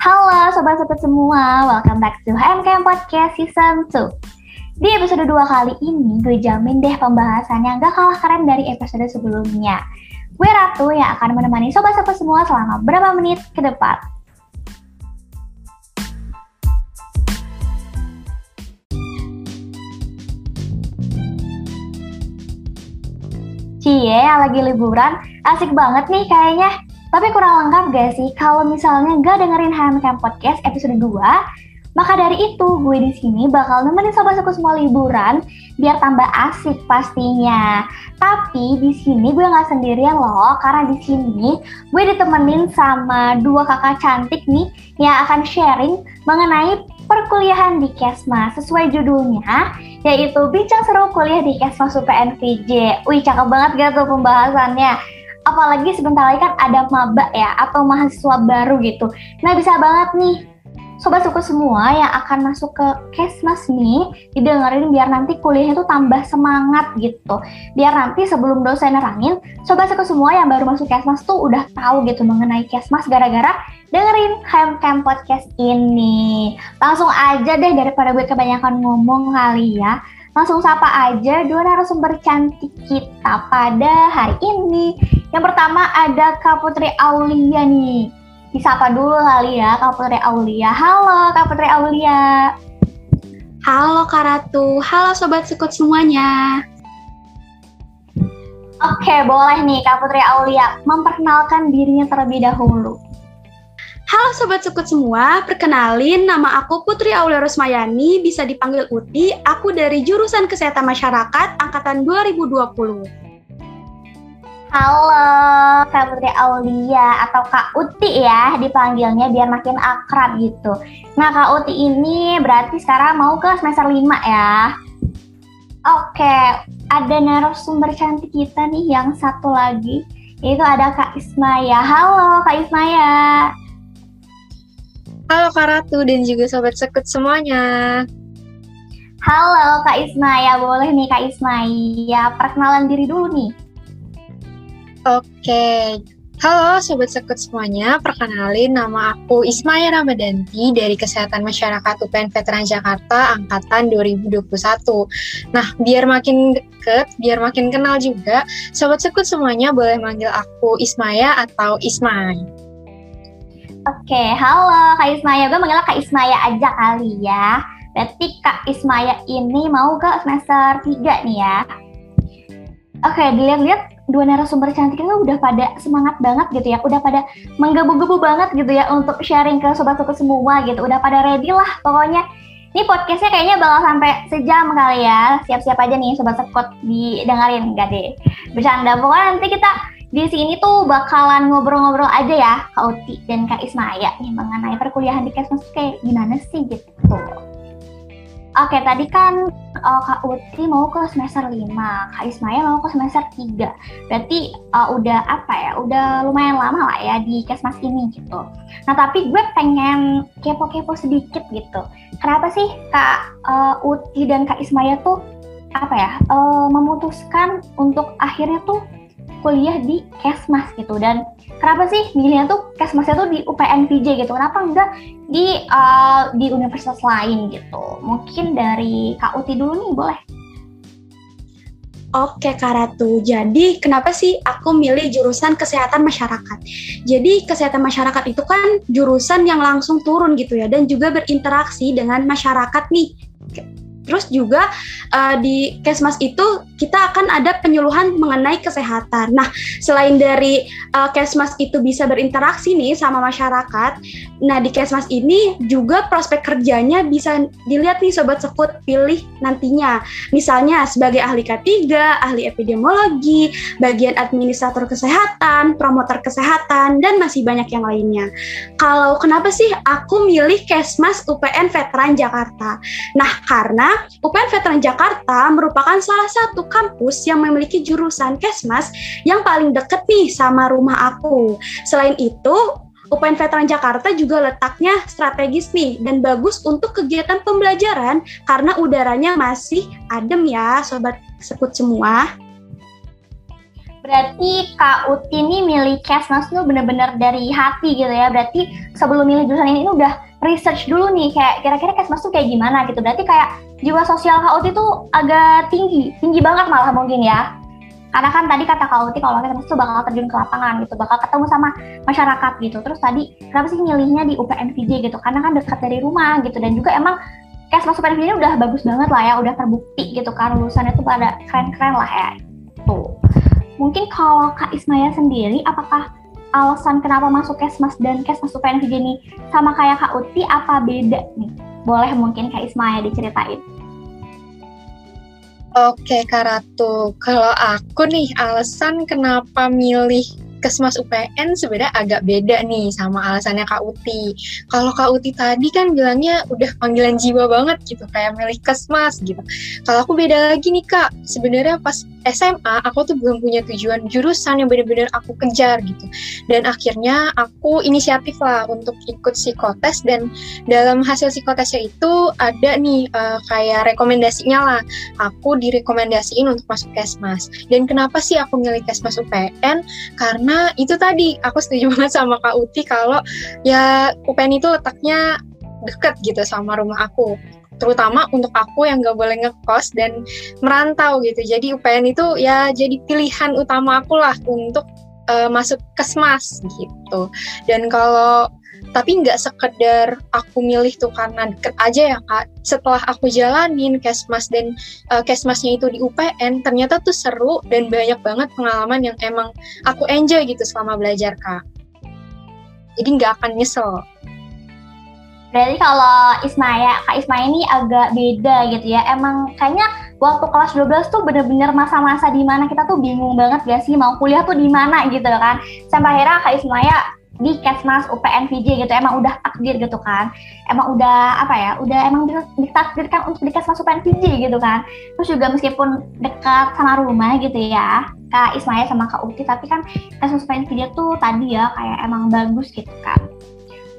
Halo sobat-sobat semua, welcome back to HMKM Podcast Season 2. Di episode 2 kali ini, gue jamin deh pembahasannya gak kalah keren dari episode sebelumnya. Gue Ratu yang akan menemani sobat-sobat semua selama berapa menit ke depan. Cie, lagi liburan, asik banget nih kayaknya. Tapi kurang lengkap gak sih kalau misalnya gak dengerin HMK Podcast episode 2? Maka dari itu, gue di sini bakal nemenin sobat-sobat semua liburan biar tambah asik pastinya. Tapi di sini gue nggak sendirian loh, karena di sini gue ditemenin sama dua kakak cantik nih yang akan sharing mengenai perkuliahan di Kesma sesuai judulnya yaitu bincang seru kuliah di Kesma UPNVJ. Wih, cakep banget gak tuh pembahasannya? Apalagi sebentar lagi kan ada maba ya atau mahasiswa baru gitu. Nah bisa banget nih sobat suku semua yang akan masuk ke Kesmas nih didengerin biar nanti kuliahnya tuh tambah semangat gitu. Biar nanti sebelum dosen nerangin, sobat suku semua yang baru masuk Kesmas tuh udah tahu gitu mengenai Kesmas gara-gara dengerin Camp Podcast ini. Langsung aja deh daripada gue kebanyakan ngomong kali ya. Langsung sapa aja dua narasumber cantik kita pada hari ini. Yang pertama ada Kak Putri Aulia nih. Disapa dulu kali ya Kak Putri Aulia. Halo Kak Putri Aulia. Halo Kak Ratu. Halo Sobat Sekut semuanya. Oke, boleh nih Kak Putri Aulia memperkenalkan dirinya terlebih dahulu. Halo Sobat Sukut semua, perkenalin nama aku Putri Aulia Rosmayani, bisa dipanggil Uti, aku dari jurusan Kesehatan Masyarakat Angkatan 2020. Halo Kak Putri Aulia atau Kak Uti ya dipanggilnya biar makin akrab gitu. Nah Kak Uti ini berarti sekarang mau ke semester 5 ya. Oke, ada narasumber cantik kita nih yang satu lagi, yaitu ada Kak Ismaya. Halo Kak Ismaya. Halo Kak Ratu dan juga Sobat Sekut semuanya. Halo Kak Ismaya, boleh nih Kak Ismaya perkenalan diri dulu nih. Oke, halo Sobat Sekut semuanya, perkenalin nama aku Ismaya Ramadanti dari Kesehatan Masyarakat UPN Veteran Jakarta Angkatan 2021. Nah, biar makin deket, biar makin kenal juga, Sobat Sekut semuanya boleh manggil aku Ismaya atau Ismay. Oke, halo Kak Ismaya. Gue manggilnya Kak Ismaya aja kali ya. Berarti Kak Ismaya ini mau ke semester 3 nih ya. Oke, dilihat-lihat dua narasumber cantik itu udah pada semangat banget gitu ya. Udah pada menggebu-gebu banget gitu ya untuk sharing ke sobat-sobat semua gitu. Udah pada ready lah pokoknya. Ini podcastnya kayaknya bakal sampai sejam kali ya. Siap-siap aja nih sobat sekot didengarin. Enggak deh. Bercanda. Pokoknya nanti kita di sini tuh bakalan ngobrol-ngobrol aja ya Kak Uti dan Kak Ismaya nih mengenai perkuliahan di Kesmas kayak gimana sih gitu. Oke, tadi kan uh, Kak Uti mau ke semester 5, Kak Ismaya mau ke semester 3. Berarti uh, udah apa ya, udah lumayan lama lah ya di Kesmas ini gitu. Nah, tapi gue pengen kepo-kepo sedikit gitu. Kenapa sih Kak uh, Uti dan Kak Ismaya tuh apa ya, uh, memutuskan untuk akhirnya tuh kuliah di Kesmas gitu. Dan kenapa sih milihnya tuh Kesmasnya tuh di UPN PJ gitu? Kenapa enggak di uh, di universitas lain gitu? Mungkin dari Kak Uti dulu nih boleh? Oke Kak Ratu, jadi kenapa sih aku milih jurusan kesehatan masyarakat? Jadi kesehatan masyarakat itu kan jurusan yang langsung turun gitu ya, dan juga berinteraksi dengan masyarakat nih Terus juga uh, di Kesmas itu kita akan ada penyuluhan mengenai kesehatan. Nah, selain dari uh, Kesmas itu bisa berinteraksi nih sama masyarakat, nah di Kesmas ini juga prospek kerjanya bisa dilihat nih sobat sekut pilih nantinya. Misalnya sebagai ahli K3, ahli epidemiologi, bagian administrator kesehatan, promotor kesehatan dan masih banyak yang lainnya. Kalau kenapa sih aku milih Kesmas UPN Veteran Jakarta? Nah, karena UPN Veteran Jakarta merupakan salah satu kampus yang memiliki jurusan Kesmas yang paling deket nih sama rumah aku. Selain itu, UPN Veteran Jakarta juga letaknya strategis nih dan bagus untuk kegiatan pembelajaran karena udaranya masih adem ya sobat sekut semua. Berarti Kak Uti ini milih Kesmas tuh bener-bener dari hati gitu ya. Berarti sebelum milih jurusan ini udah research dulu nih kayak kira-kira Kesmas tuh kayak gimana gitu. Berarti kayak jiwa sosial Kak Uti tuh agak tinggi, tinggi banget malah mungkin ya. Karena kan tadi kata Kak Uti kalau Kesmas tuh bakal terjun ke lapangan gitu, bakal ketemu sama masyarakat gitu. Terus tadi kenapa sih milihnya di UPNVJ gitu? Karena kan dekat dari rumah gitu dan juga emang Kesmas UPNVJ udah bagus banget lah ya, udah terbukti gitu kan lulusannya tuh pada keren-keren lah ya. Tuh. Mungkin kalau Kak Ismaya sendiri, apakah alasan kenapa masuk Kesmas dan Kesmas UPNVJ ini sama kayak Kak Uti apa beda nih? Boleh mungkin Kak Ismaya diceritain. Oke Kak Ratu, kalau aku nih alasan kenapa milih Kesmas UPN sebenarnya agak beda nih sama alasannya Kak Uti. Kalau Kak Uti tadi kan bilangnya udah panggilan jiwa banget gitu, kayak milih Kesmas gitu. Kalau aku beda lagi nih Kak, sebenarnya pas SMA aku tuh belum punya tujuan jurusan yang benar-benar aku kejar gitu. Dan akhirnya aku inisiatif lah untuk ikut psikotes dan dalam hasil psikotesnya itu ada nih uh, kayak rekomendasinya lah. Aku direkomendasiin untuk masuk Kesmas. Dan kenapa sih aku milih Kesmas UPN? Karena itu tadi aku setuju banget sama Kak Uti kalau ya UPN itu letaknya deket gitu sama rumah aku terutama untuk aku yang gak boleh ngekos dan merantau gitu. Jadi UPN itu ya jadi pilihan utama aku lah untuk uh, masuk kesmas gitu. Dan kalau tapi nggak sekedar aku milih tuh karena deket aja ya kak. Setelah aku jalanin kesmas dan uh, kesmasnya itu di UPN, ternyata tuh seru dan banyak banget pengalaman yang emang aku enjoy gitu selama belajar kak. Jadi nggak akan nyesel. Berarti kalau Ismaya, Kak Ismaya ini agak beda gitu ya. Emang kayaknya waktu kelas 12 tuh bener-bener masa-masa di mana kita tuh bingung banget gak sih mau kuliah tuh di mana gitu kan. Sampai akhirnya Kak Ismaya di Kesmas UPN VJ gitu emang udah takdir gitu kan. Emang udah apa ya udah emang ditakdirkan untuk di Kesmas UPN VJ gitu kan. Terus juga meskipun dekat sama rumah gitu ya Kak Ismaya sama Kak Uti tapi kan Kesmas UPN VJ tuh tadi ya kayak emang bagus gitu kan.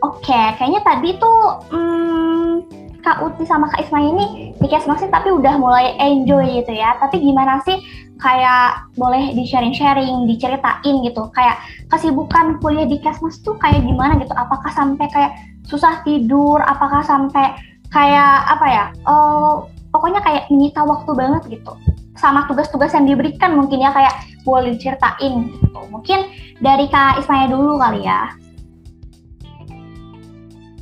Oke, okay, kayaknya tadi tuh hmm, Kak Uti sama Kak Isma ini di Kesmas tapi udah mulai enjoy gitu ya. Tapi gimana sih kayak boleh di sharing-sharing, diceritain gitu. Kayak kesibukan kuliah di Kesmas tuh kayak gimana gitu? Apakah sampai kayak susah tidur? Apakah sampai kayak apa ya? Uh, pokoknya kayak menyita waktu banget gitu. Sama tugas-tugas yang diberikan mungkin ya kayak boleh diceritain gitu. Mungkin dari Kak Ismaya dulu kali ya.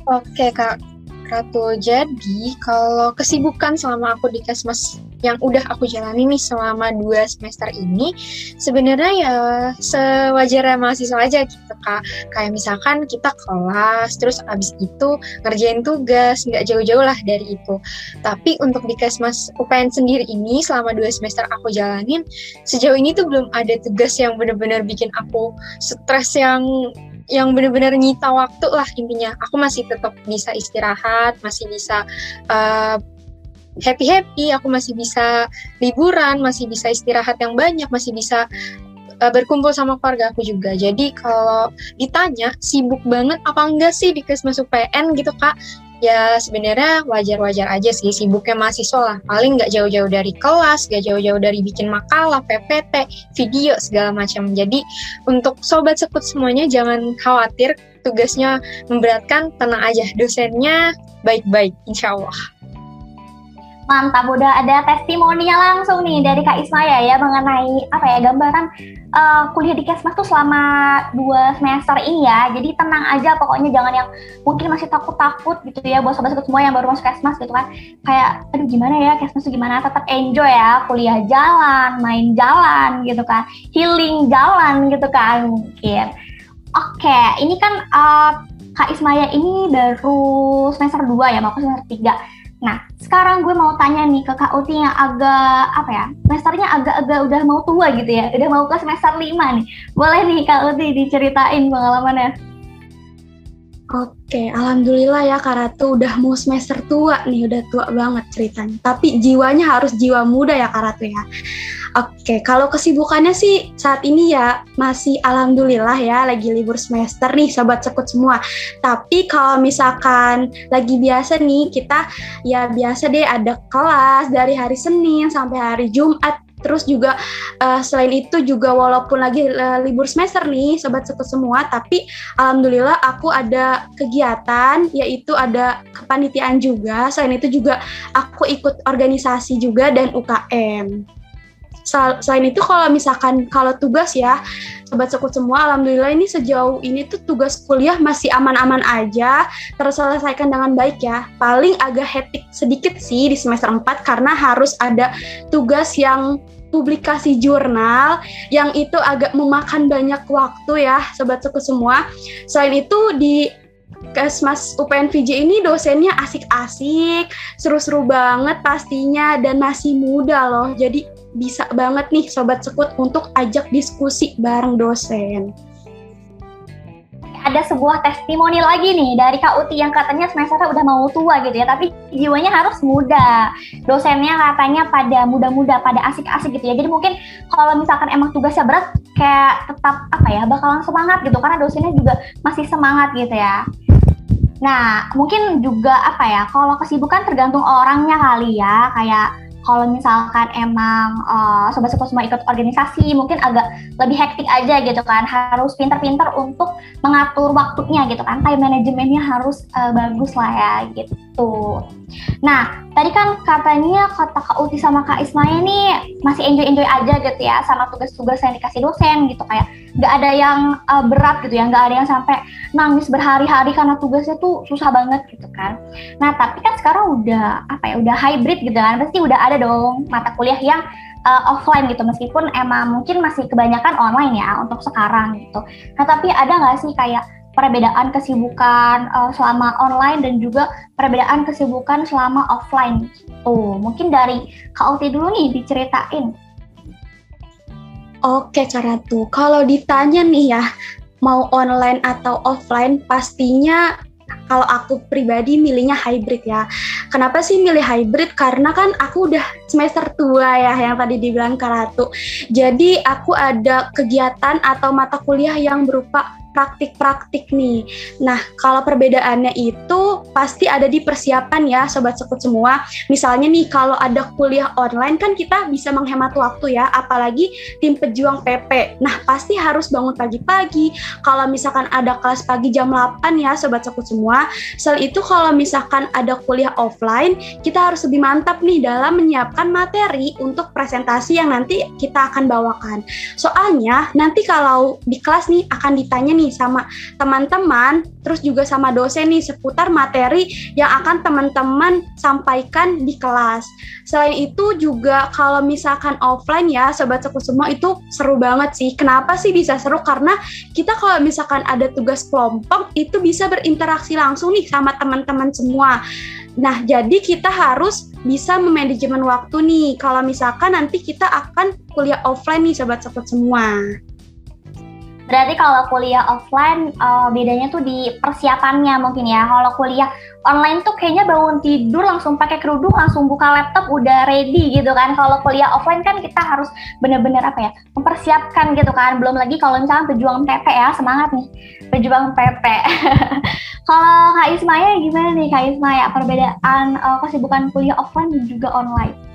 Oke Kak Ratu, jadi kalau kesibukan selama aku di Kesmas yang udah aku jalani nih selama dua semester ini, sebenarnya ya sewajarnya mahasiswa aja gitu kak. Kayak misalkan kita kelas, terus abis itu ngerjain tugas, nggak jauh-jauh lah dari itu. Tapi untuk di Kesmas UPN sendiri ini selama dua semester aku jalanin, sejauh ini tuh belum ada tugas yang bener-bener bikin aku stres yang yang benar-benar nyita waktu lah intinya. Aku masih tetap bisa istirahat, masih bisa uh, happy happy, aku masih bisa liburan, masih bisa istirahat yang banyak, masih bisa uh, berkumpul sama keluarga aku juga. Jadi kalau ditanya sibuk banget apa enggak sih di masuk PN gitu kak? Ya sebenarnya wajar-wajar aja sih sibuknya mahasiswa lah. Paling nggak jauh-jauh dari kelas nggak jauh-jauh dari bikin makalah PPT video segala macam. Jadi untuk sobat sekut semuanya jangan khawatir. Tugasnya memberatkan tenang aja. Dosennya baik-baik insya Allah Mantap, udah ada testimoninya langsung nih dari Kak Ismaya ya mengenai apa ya gambaran uh, kuliah di Kesmas tuh selama dua semester ini ya. Jadi tenang aja pokoknya jangan yang mungkin masih takut-takut gitu ya buat sobat-sobat semua yang baru masuk Kesmas gitu kan. Kayak aduh gimana ya Kesmas tuh gimana? Tetap enjoy ya, kuliah jalan, main jalan gitu kan. Healing jalan gitu kan mungkin. Oke, ini kan uh, Kak Ismaya ini baru semester 2 ya, mau semester 3 Nah, sekarang gue mau tanya nih ke Kak Uti yang agak, apa ya, semesternya agak-agak udah mau tua gitu ya, udah mau ke semester 5 nih. Boleh nih Kak Uti diceritain pengalamannya? Oke, alhamdulillah ya Kak Ratu udah mau semester tua nih, udah tua banget ceritanya. Tapi jiwanya harus jiwa muda ya Kak Ratu ya. Oke, kalau kesibukannya sih saat ini ya masih alhamdulillah ya lagi libur semester nih sobat sekut semua. Tapi kalau misalkan lagi biasa nih kita ya biasa deh ada kelas dari hari Senin sampai hari Jumat Terus juga uh, selain itu juga walaupun lagi uh, libur semester nih sobat sekut semua, tapi alhamdulillah aku ada kegiatan yaitu ada kepanitiaan juga. Selain itu juga aku ikut organisasi juga dan UKM. Selain itu kalau misalkan kalau tugas ya sobat sekut semua, alhamdulillah ini sejauh ini tuh tugas kuliah masih aman-aman aja, terselesaikan dengan baik ya. Paling agak hektik sedikit sih di semester 4 karena harus ada tugas yang publikasi jurnal yang itu agak memakan banyak waktu ya sobat suku semua. Selain itu di Kesmas UPN VJ ini dosennya asik-asik, seru-seru banget pastinya dan masih muda loh. Jadi bisa banget nih sobat sekut untuk ajak diskusi bareng dosen ada sebuah testimoni lagi nih dari Kak Uti yang katanya semesternya udah mau tua gitu ya, tapi jiwanya harus muda. Dosennya katanya pada muda-muda, pada asik-asik gitu ya. Jadi mungkin kalau misalkan emang tugasnya berat, kayak tetap apa ya, bakalan semangat gitu karena dosennya juga masih semangat gitu ya. Nah, mungkin juga apa ya, kalau kesibukan tergantung orangnya kali ya, kayak kalau misalkan emang uh, sobat-sobat semua ikut organisasi mungkin agak lebih hektik aja gitu kan. Harus pintar-pintar untuk mengatur waktunya gitu kan. Time manajemennya harus uh, bagus lah ya gitu nah tadi kan katanya kata Kak Uti sama Kak Ismaya nih masih enjoy-enjoy aja gitu ya sama tugas-tugas yang dikasih dosen gitu. Kayak nggak ada yang uh, berat gitu ya nggak ada yang sampai nangis berhari-hari karena tugasnya tuh susah banget gitu kan. Nah tapi kan sekarang udah apa ya udah hybrid gitu kan. Pasti udah ada dong mata kuliah yang uh, offline gitu. Meskipun emang mungkin masih kebanyakan online ya untuk sekarang gitu. Nah tapi ada nggak sih kayak perbedaan kesibukan uh, selama online dan juga perbedaan kesibukan selama offline gitu. Mungkin dari Kak dulu nih diceritain. Oke Kak Ratu, kalau ditanya nih ya mau online atau offline pastinya kalau aku pribadi milihnya hybrid ya. Kenapa sih milih hybrid? Karena kan aku udah semester tua ya yang tadi dibilang Karatu. Jadi aku ada kegiatan atau mata kuliah yang berupa praktik-praktik nih. Nah, kalau perbedaannya itu pasti ada di persiapan ya, sobat sekut semua. Misalnya nih, kalau ada kuliah online kan kita bisa menghemat waktu ya, apalagi tim pejuang PP. Nah, pasti harus bangun pagi-pagi. Kalau misalkan ada kelas pagi jam 8 ya, sobat sekut semua. Sel itu kalau misalkan ada kuliah offline, kita harus lebih mantap nih dalam menyiapkan materi untuk presentasi yang nanti kita akan bawakan. Soalnya nanti kalau di kelas nih akan ditanya nih sama teman-teman, terus juga sama dosen nih seputar materi yang akan teman-teman sampaikan di kelas. Selain itu juga kalau misalkan offline ya, sobat seku semua itu seru banget sih. Kenapa sih bisa seru? Karena kita kalau misalkan ada tugas kelompok itu bisa berinteraksi langsung nih sama teman-teman semua. Nah, jadi kita harus bisa memanajemen waktu nih. Kalau misalkan nanti kita akan kuliah offline nih, sobat sobat semua. Berarti kalau kuliah offline uh, bedanya tuh di persiapannya mungkin ya. Kalau kuliah online tuh kayaknya bangun tidur langsung pakai kerudung, langsung buka laptop udah ready gitu kan. Kalau kuliah offline kan kita harus bener-bener apa ya mempersiapkan gitu kan. Belum lagi kalau misalnya pejuang PP ya semangat nih pejuang PP. kalau Kak Ismaya gimana nih Kak Ismaya perbedaan uh, kesibukan kuliah offline dan juga online?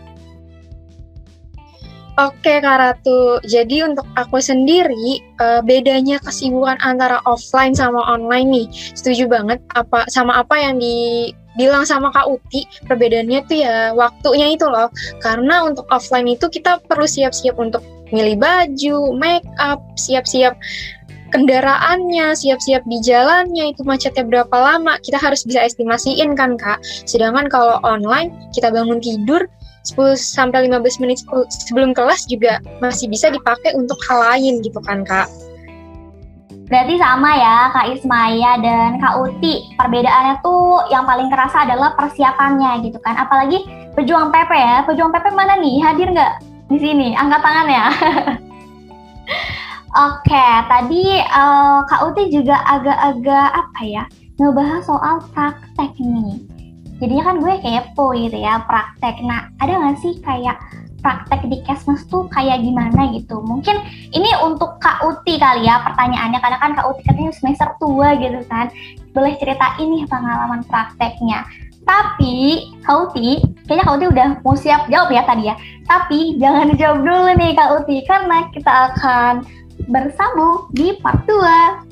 Oke Kak Ratu, jadi untuk aku sendiri uh, bedanya kesibukan antara offline sama online nih, setuju banget. Apa sama apa yang dibilang sama Kak Uti, perbedaannya tuh ya waktunya itu loh, karena untuk offline itu kita perlu siap-siap untuk milih baju, make up, siap-siap kendaraannya, siap-siap di jalannya, itu macetnya berapa lama, kita harus bisa estimasiin kan kak. Sedangkan kalau online, kita bangun tidur, 10 sampai 15 menit sebelum kelas juga masih bisa dipakai untuk hal lain gitu kan Kak. Berarti sama ya Kak Ismaya dan Kak Uti. Perbedaannya tuh yang paling kerasa adalah persiapannya gitu kan. Apalagi pejuang PP ya. Pejuang PP mana nih? Hadir nggak di sini? Angkat tangan ya. Oke, tadi uh, Kak Uti juga agak-agak apa ya? Ngebahas soal praktek nih jadinya kan gue kepo gitu ya praktek. Nah ada nggak sih kayak praktek di Kesmas tuh kayak gimana gitu? Mungkin ini untuk Kak Uti kali ya pertanyaannya karena kan Kak Uti katanya semester tua gitu kan. Boleh cerita ini pengalaman prakteknya. Tapi Kak Uti kayaknya Kak Uti udah mau siap jawab ya tadi ya. Tapi jangan dijawab dulu nih Kak Uti karena kita akan bersambung di part 2.